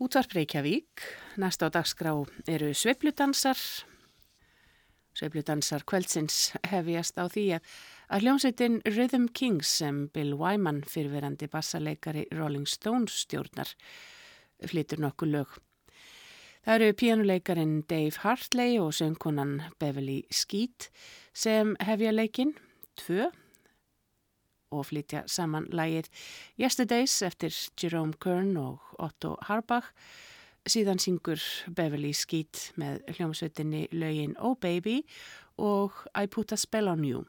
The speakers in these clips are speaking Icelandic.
Útvarp Reykjavík, næsta á dagskrá eru sveipludansar. Sveipludansar kvöldsins hefjast á því að, hljómsveitin Rhythm Kings sem Bill Wyman fyrirverandi bassaleikari Rolling Stones stjórnar flytur nokkuð lög. Það eru píanuleikarin Dave Hartley og söngkonan Beverly Skeet sem hefja leikin, tvö, og flytja saman lægið Yesterdays eftir Jerome Kern og Otto Harbach. Síðan syngur Beverly Skeet með hljómsveitinni lögin Oh Baby og I Put a Spell on You.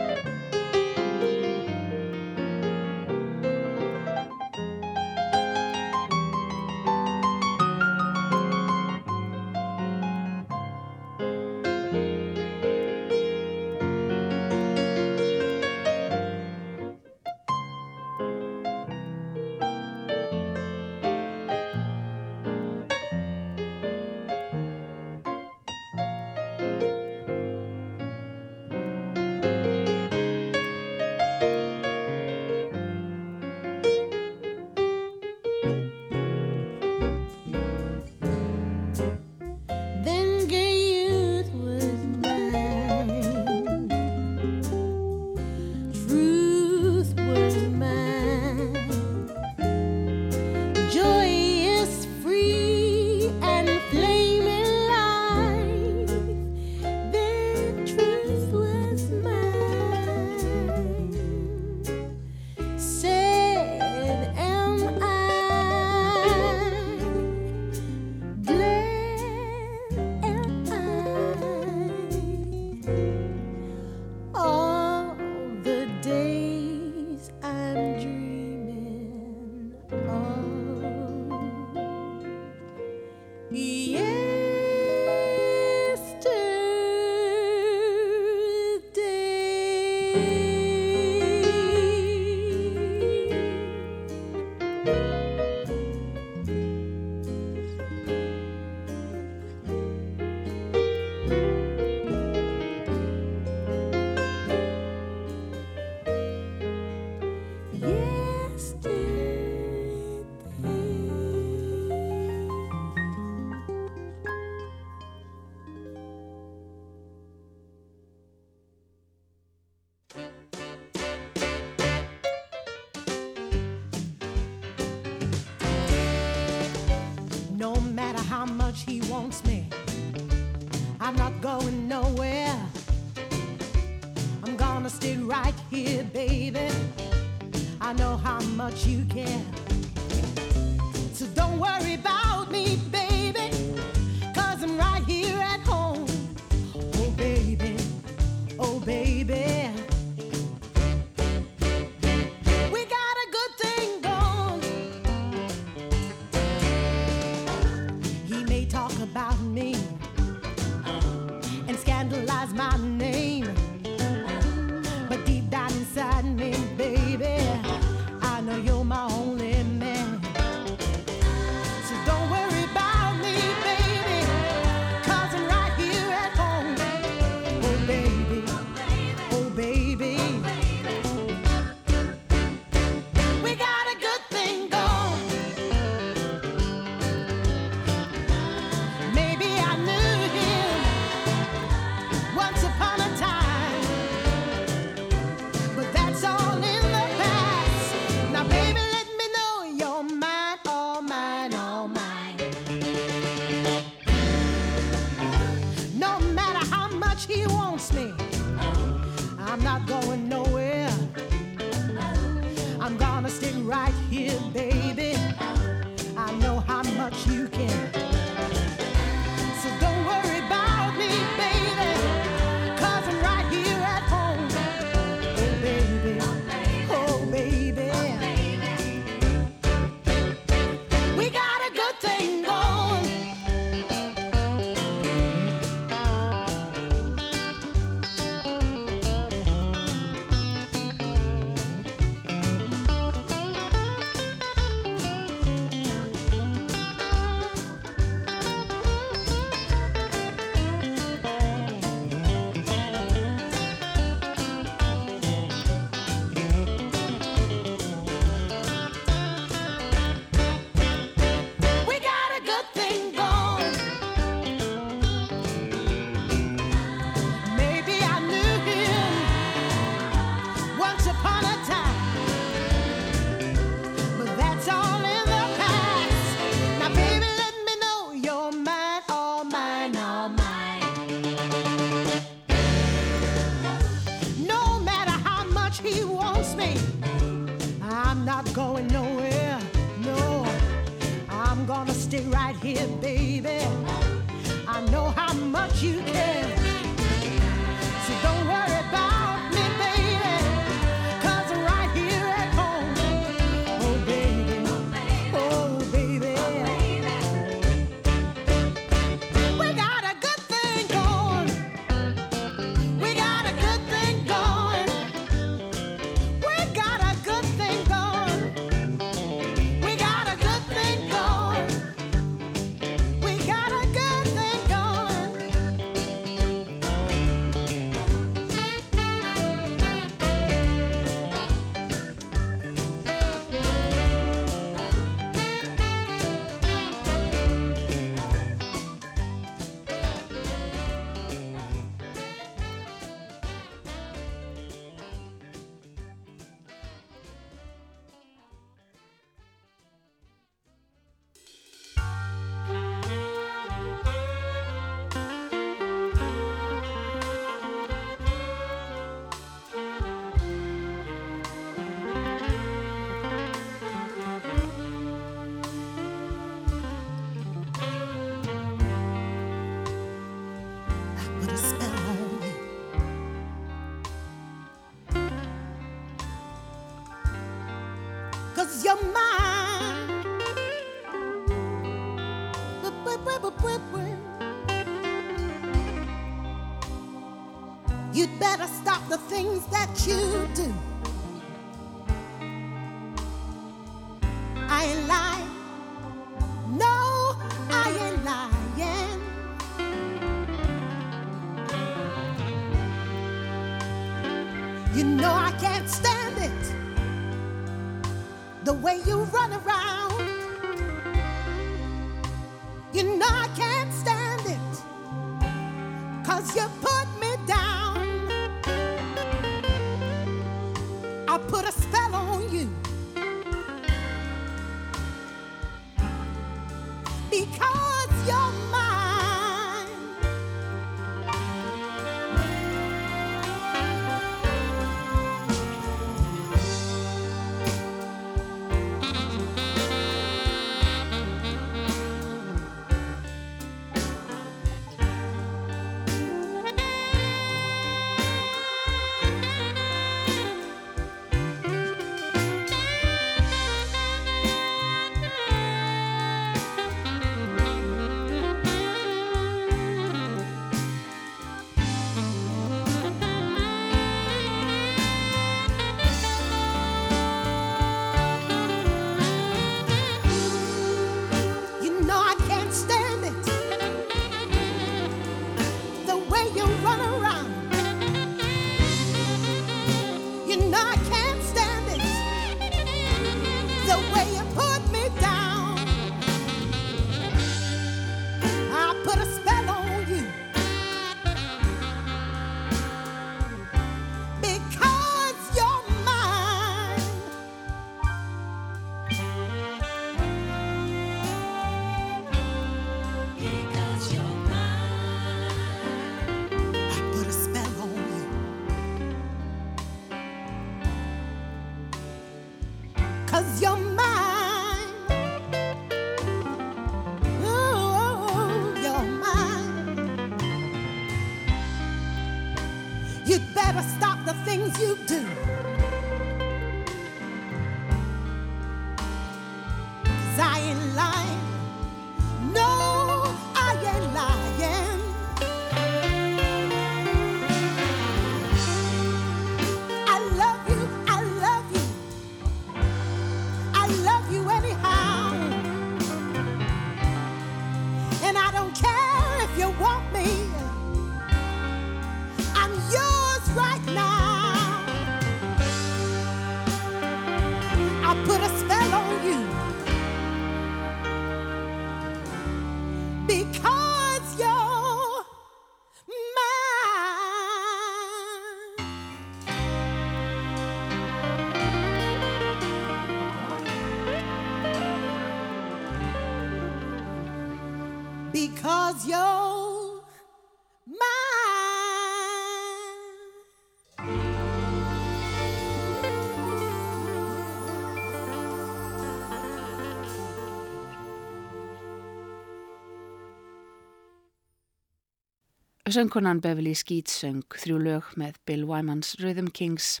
Söngkonan Beverly Skeet söng þrjú lög með Bill Wymans Rhythm Kings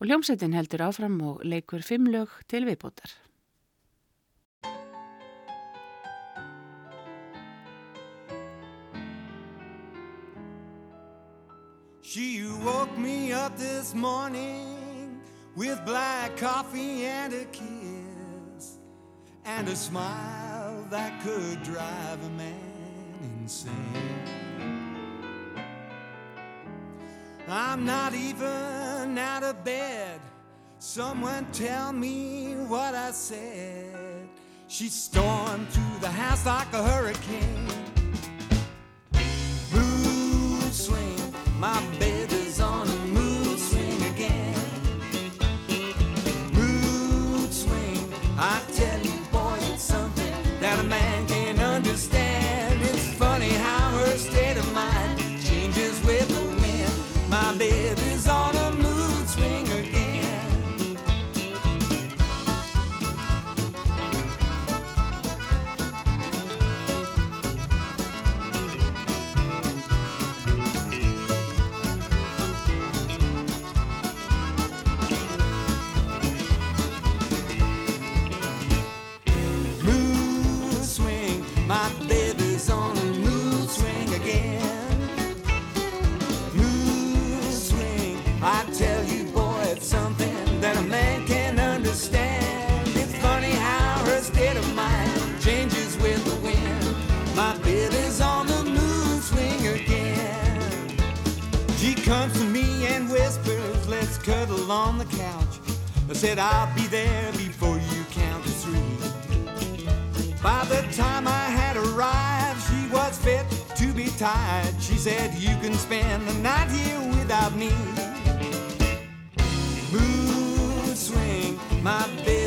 og hljómsveitin heldur áfram og leikur fimm lög til viðbótar. She woke me up this morning with black coffee and a kiss and a smile that could drive a man insane. I'm not even out of bed. Someone tell me what I said. She stormed through the house like a hurricane. Mood swing, my said, I'll be there before you count to three. By the time I had arrived, she was fit to be tied. She said, You can spend the night here without me. Mood swing, my baby's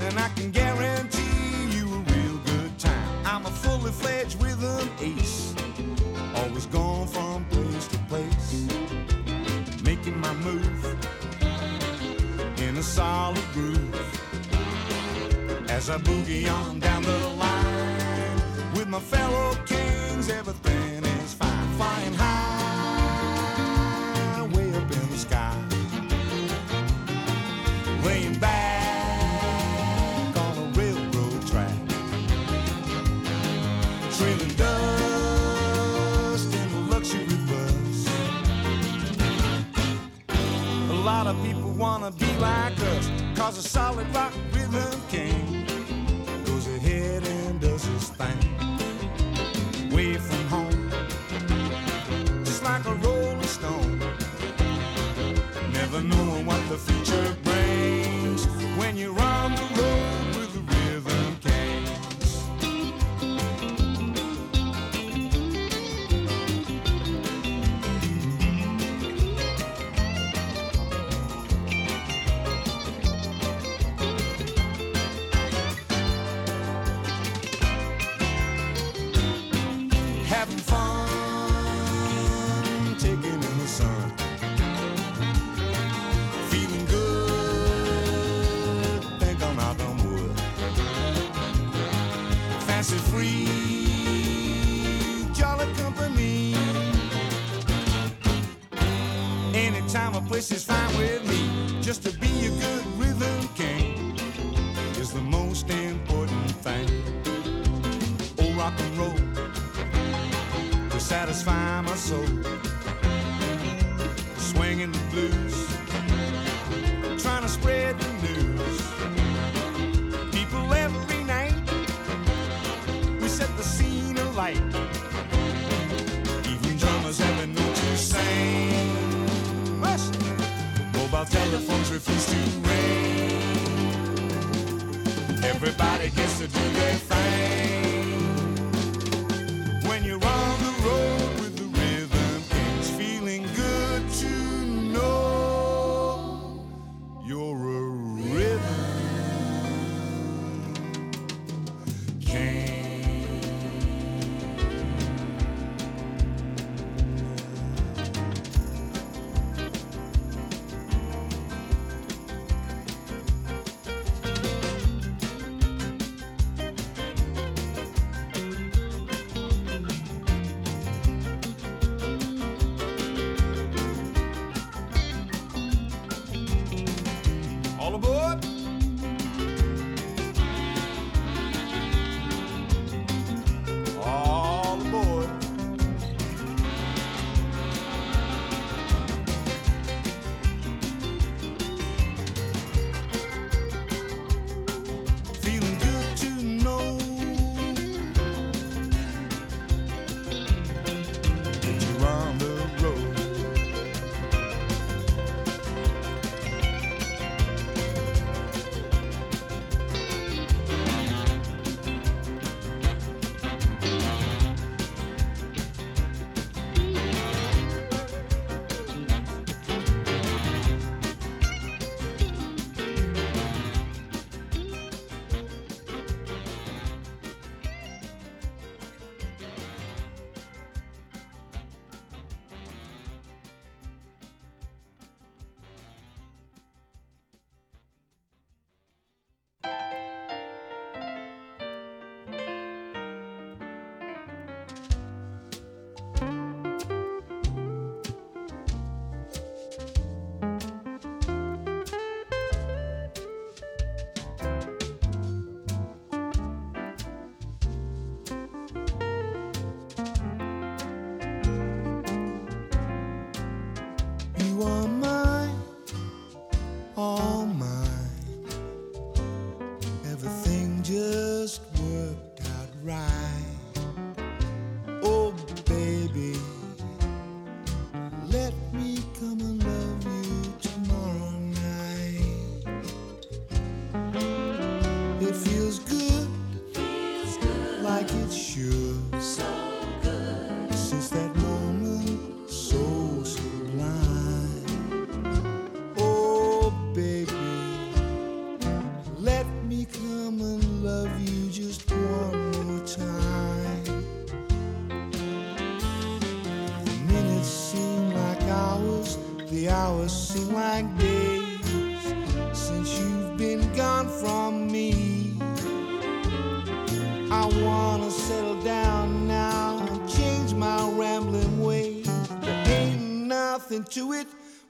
and I can guarantee you a real good time. I'm a fully fledged rhythm ace, always going from place to place, making my move in a solid groove as I boogie on down the line with my fellow kings. Everything is fine, flying high. Cause a solid rock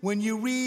when you read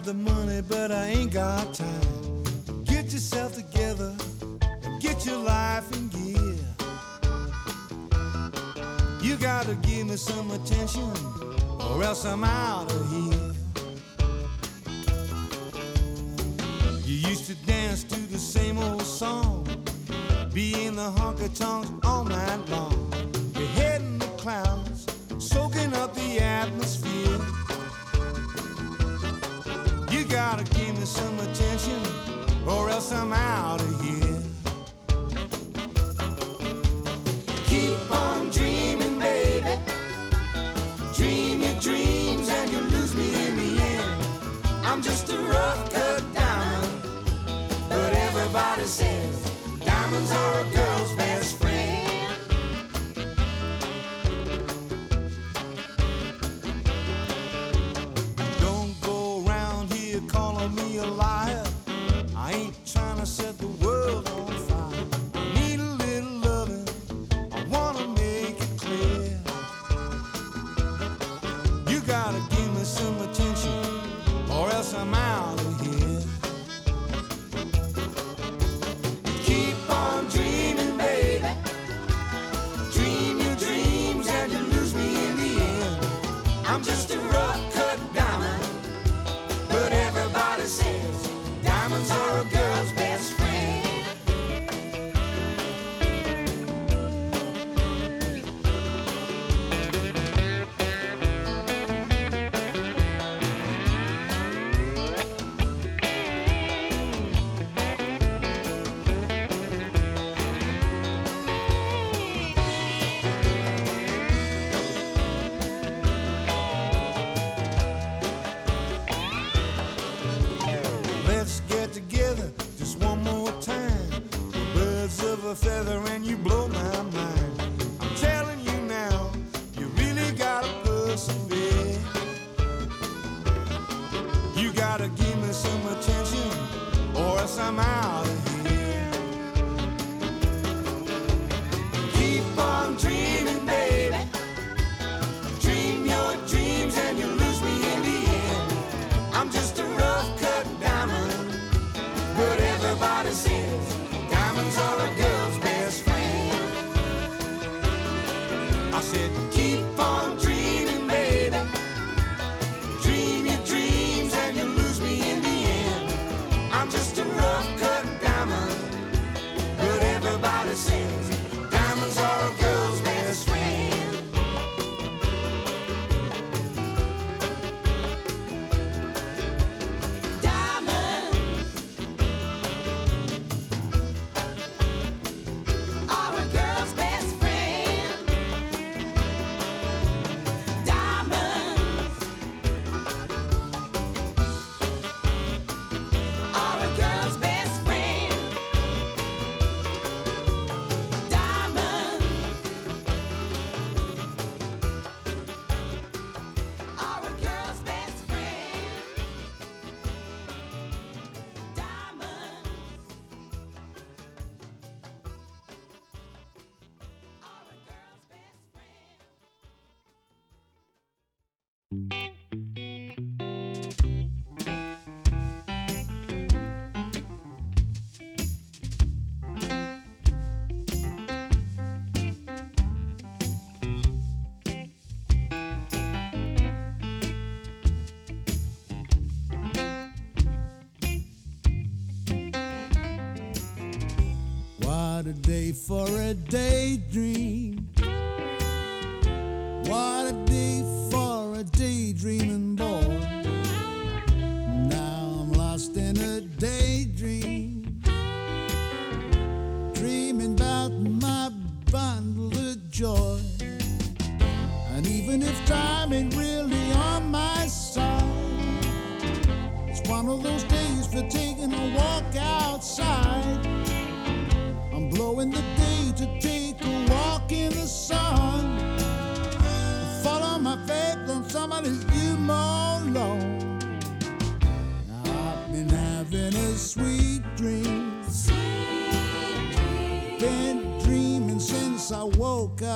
got the money, but I ain't got time. Get yourself together and get your life in gear. You gotta give me some attention, or else I'm out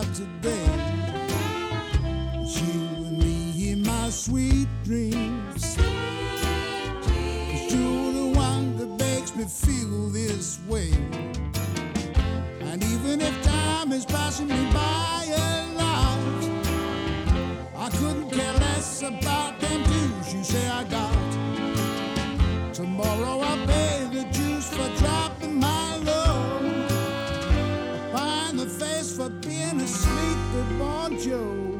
of today. You and me in my sweet dreams. Cause you're the one that makes me feel this way. And even if time is passing me by a lot, I couldn't care less about them dues you say I got. the sleep the Bon Jovi.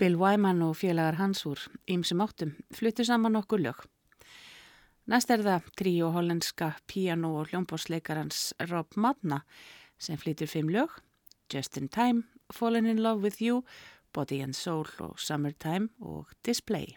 Bill Wyman og félagar hans úr Ímsum áttum fluttu saman okkur lög. Næst er það tríu hollenska piano og hljómbósleikarans Rob Madna sem flytur fimm lög, Just in Time, Fallen in Love with You, Body and Soul og Summertime og Display.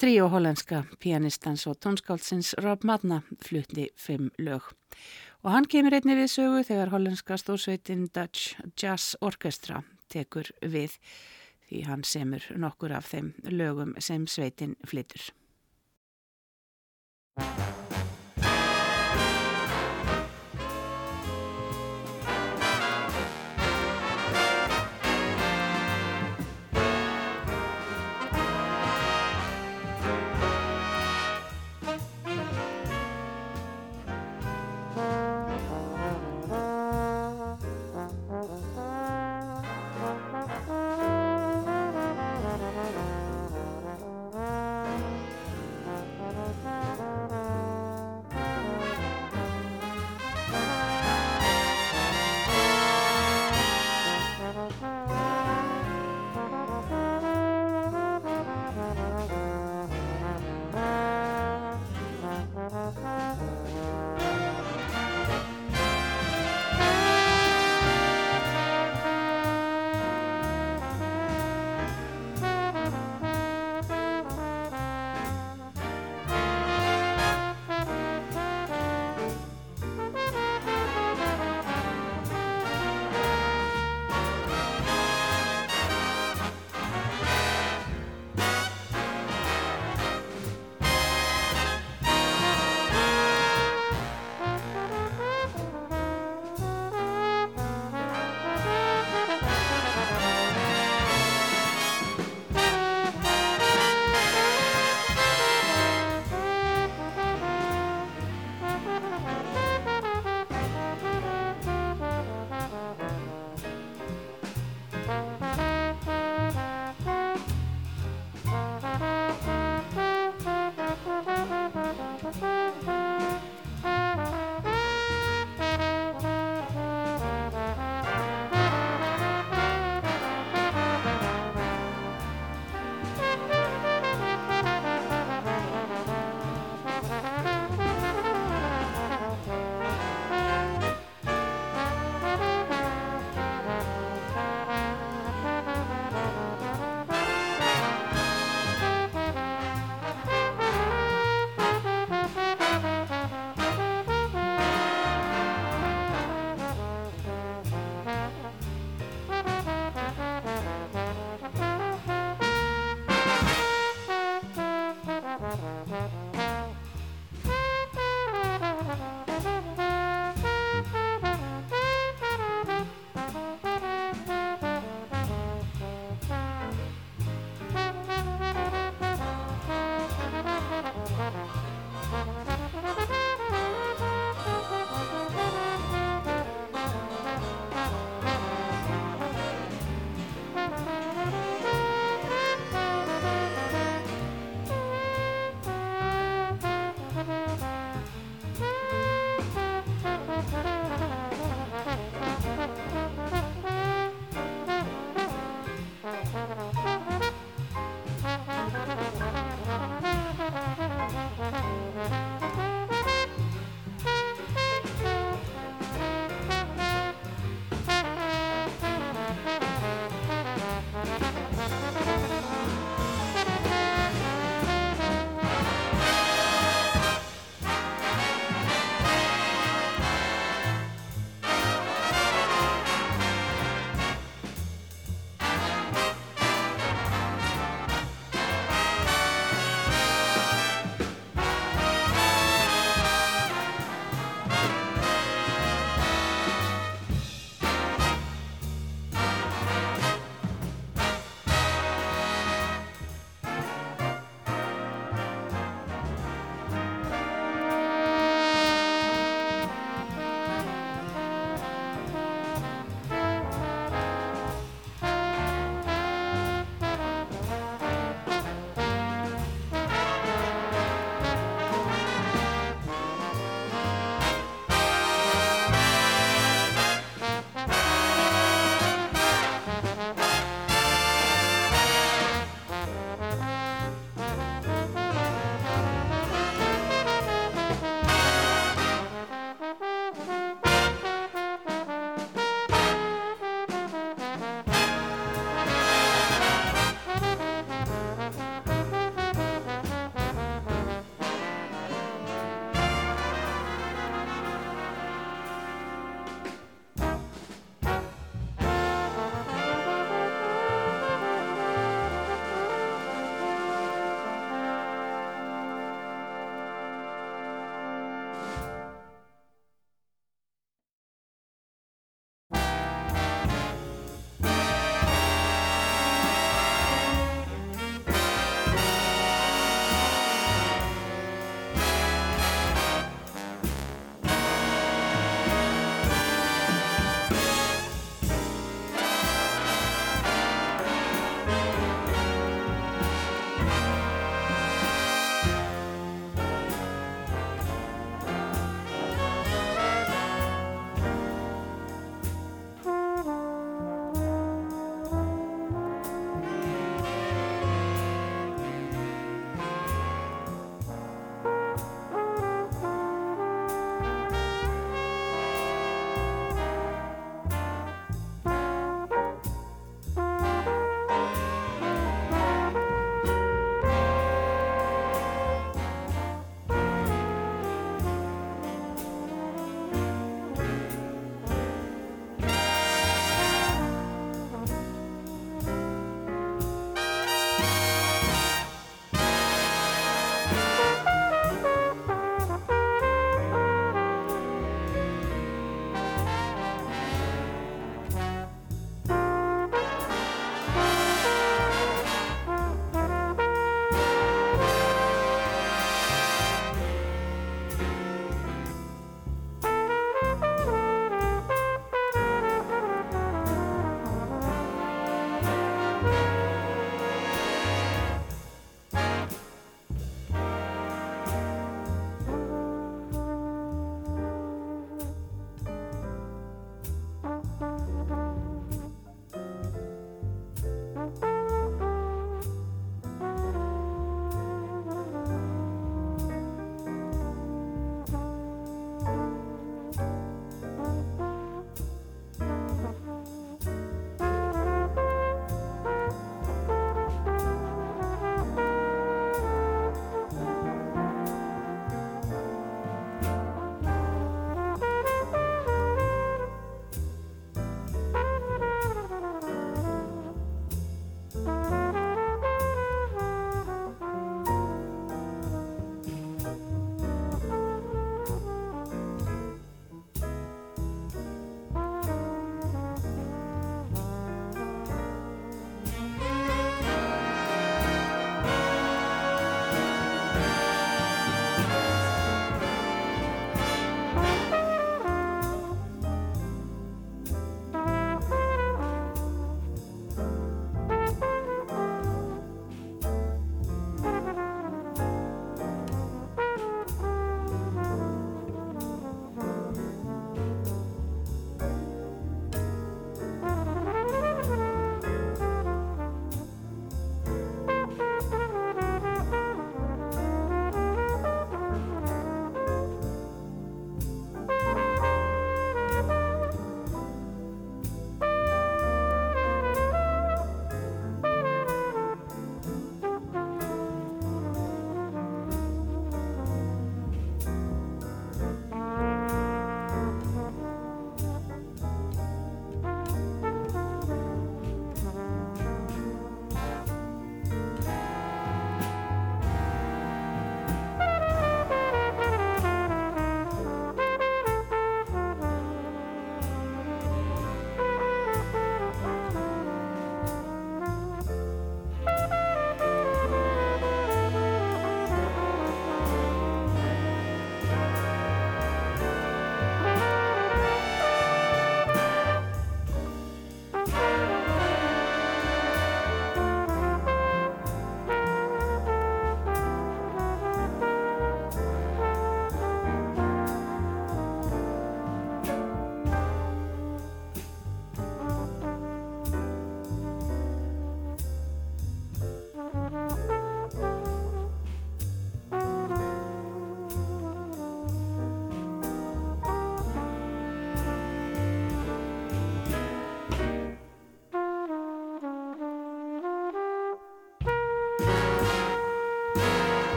Tríó hollenska pianistans og tónskáldsins Rob Madna flutti fimm lög. Og hann kemur einni við sögu þegar hollenska stórsveitin Dutch Jazz Orchestra tekur við því hann semur nokkur af þeim lögum sem sveitin flytur.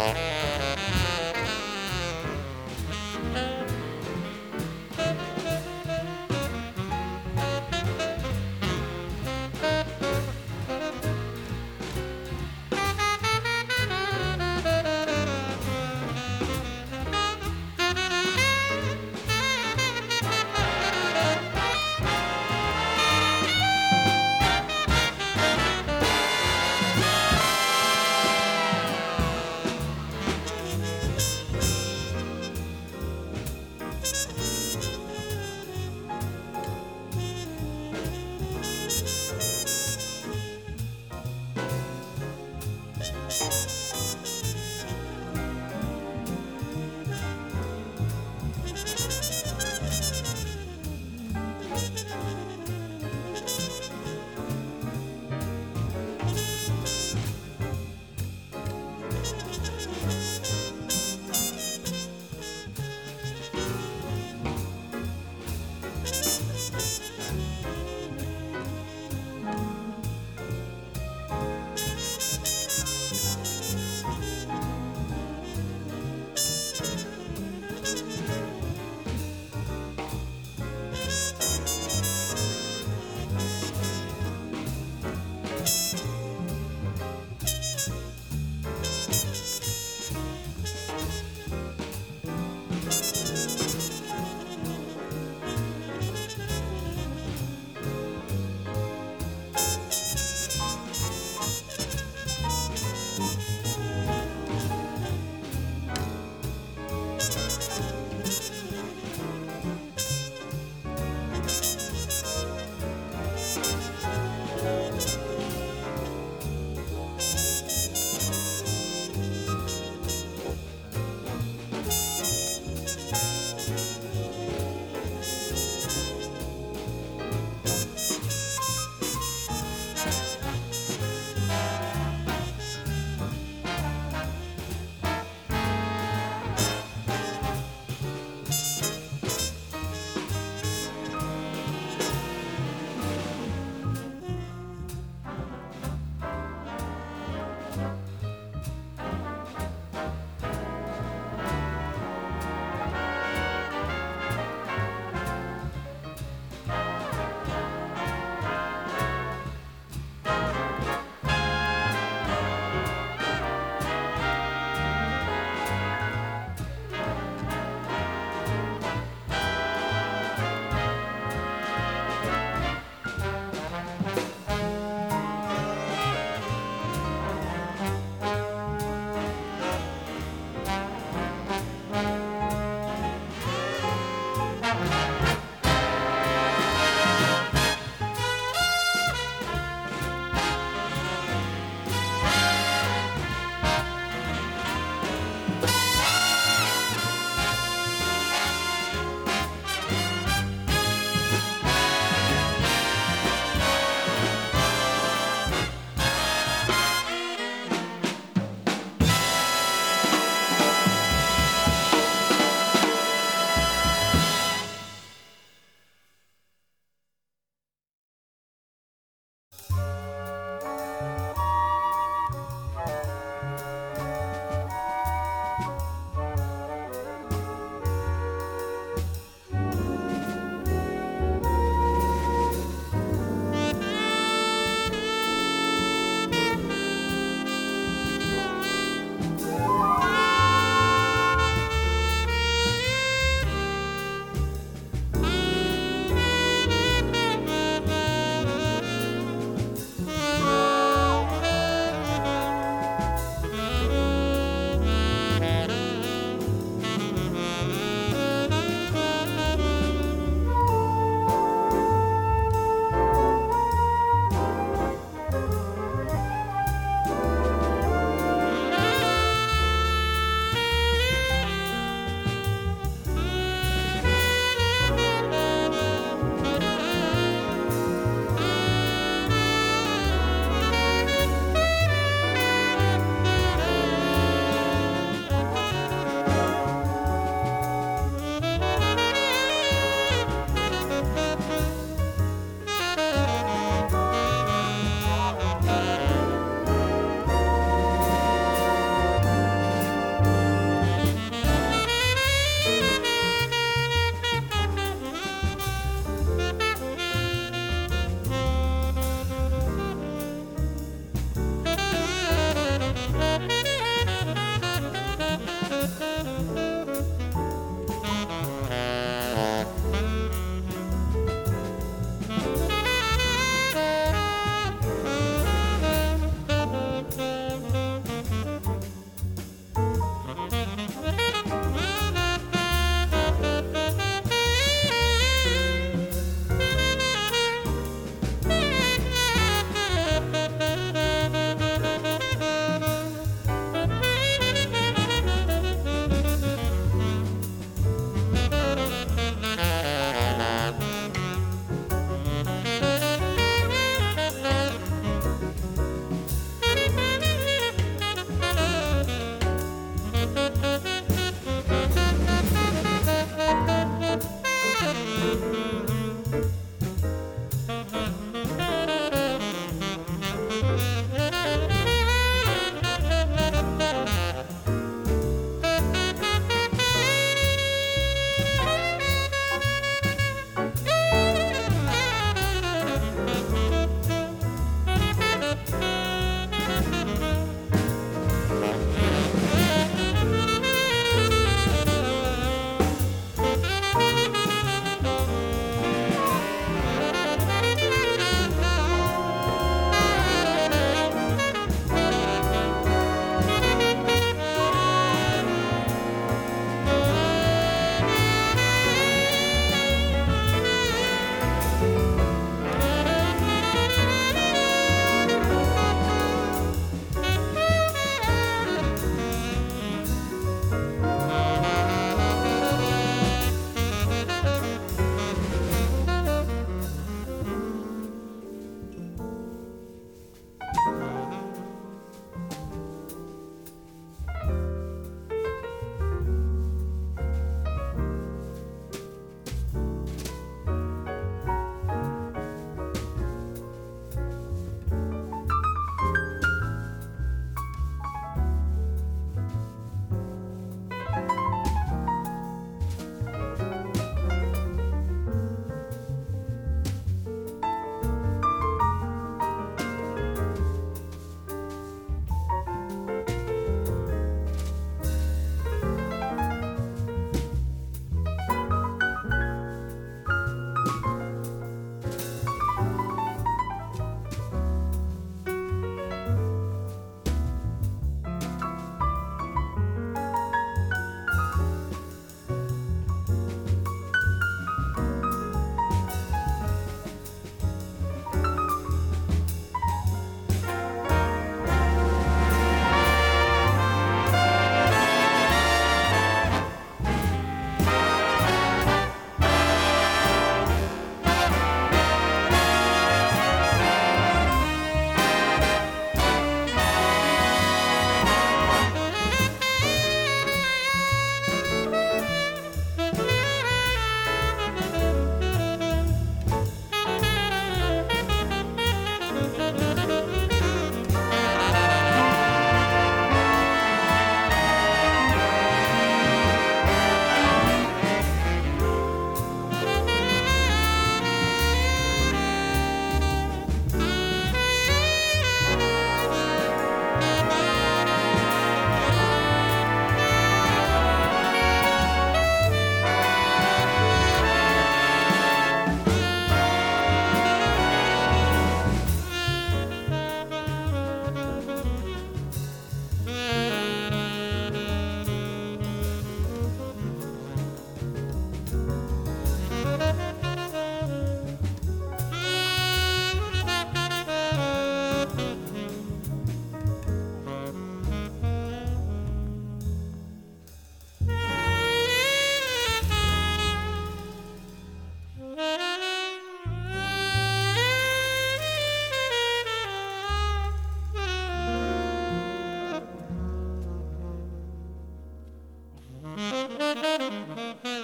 Yeah.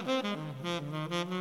Mm-hmm.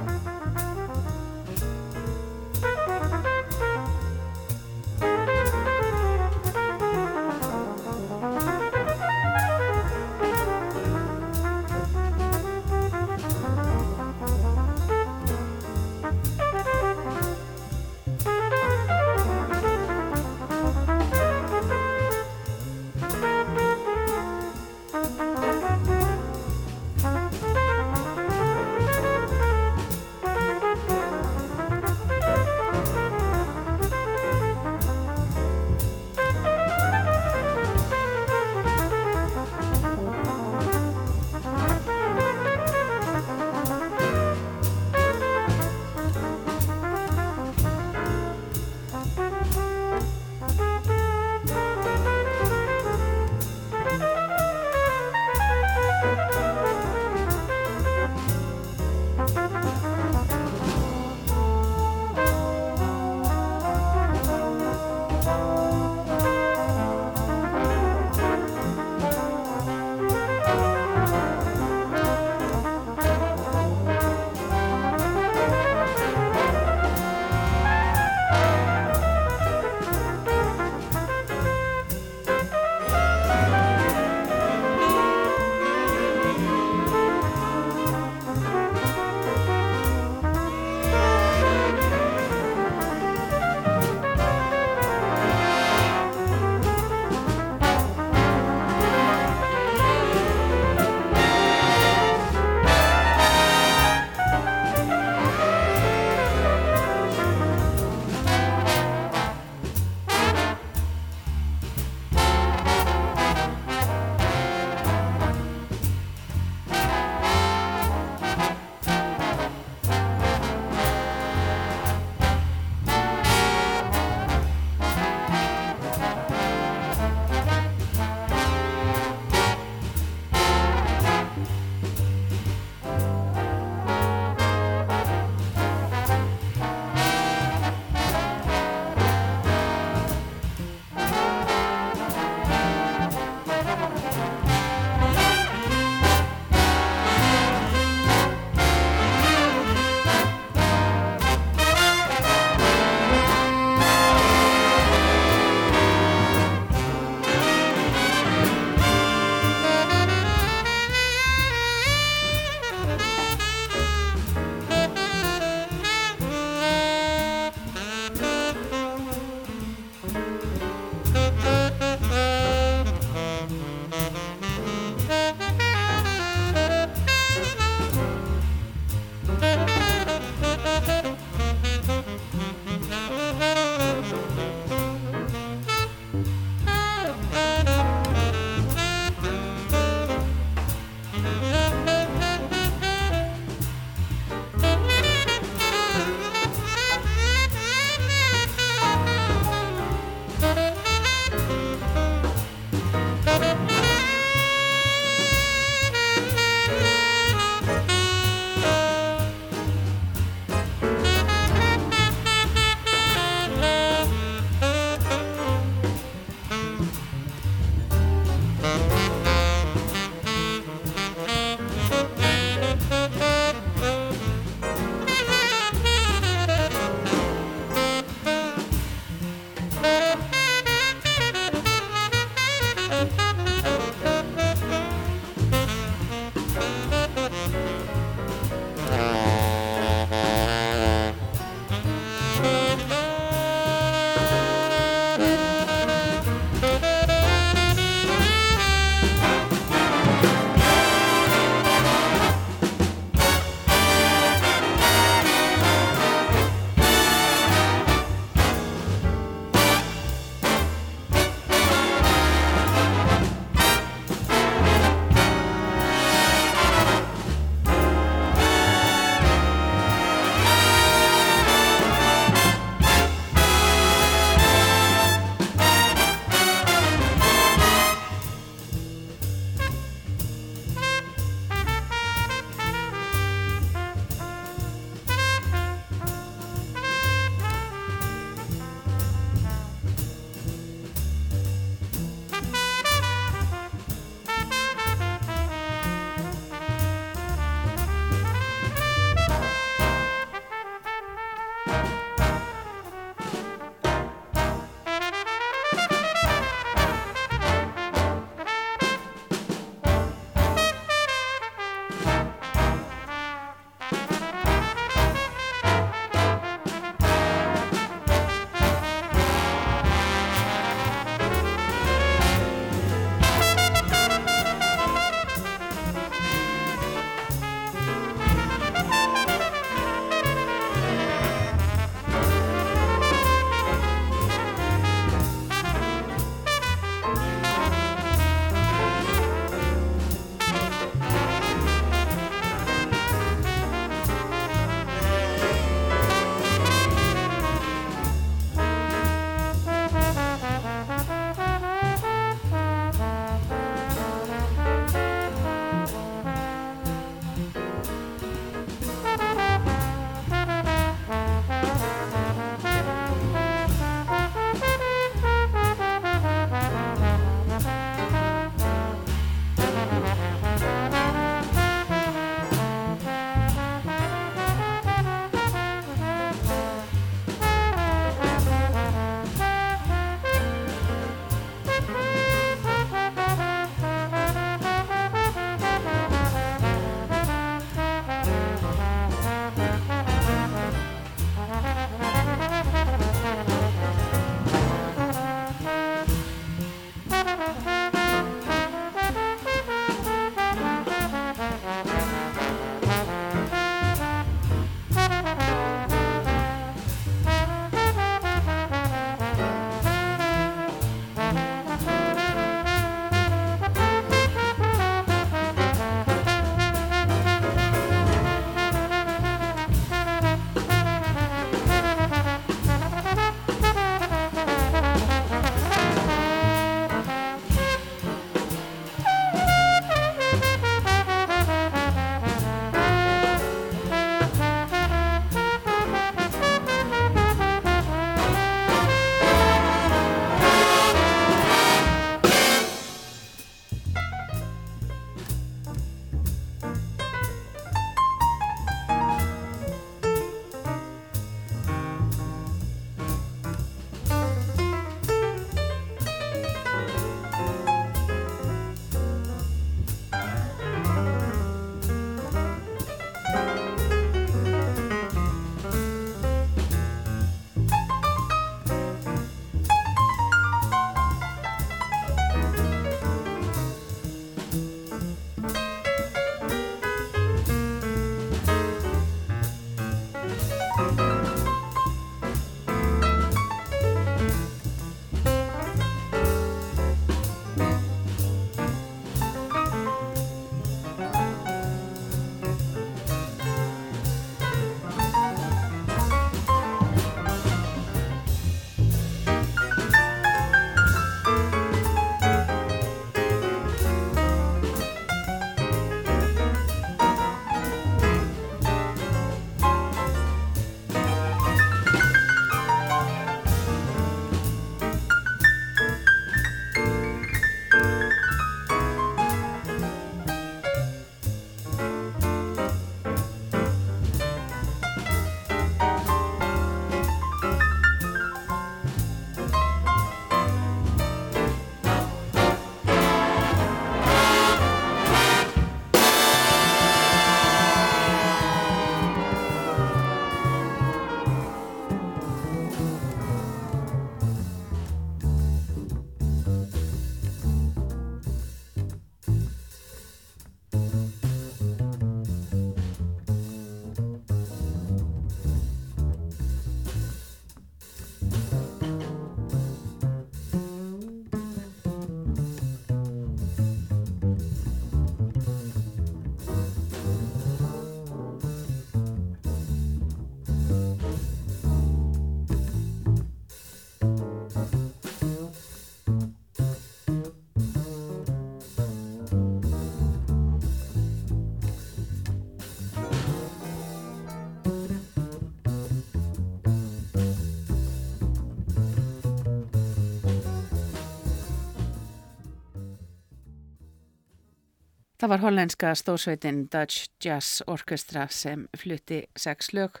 Það var hollenska stórsveitin Dutch Jazz Orchestra sem flutti sex lög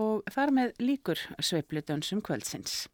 og þar með líkur sveiplutönsum kvöldsins.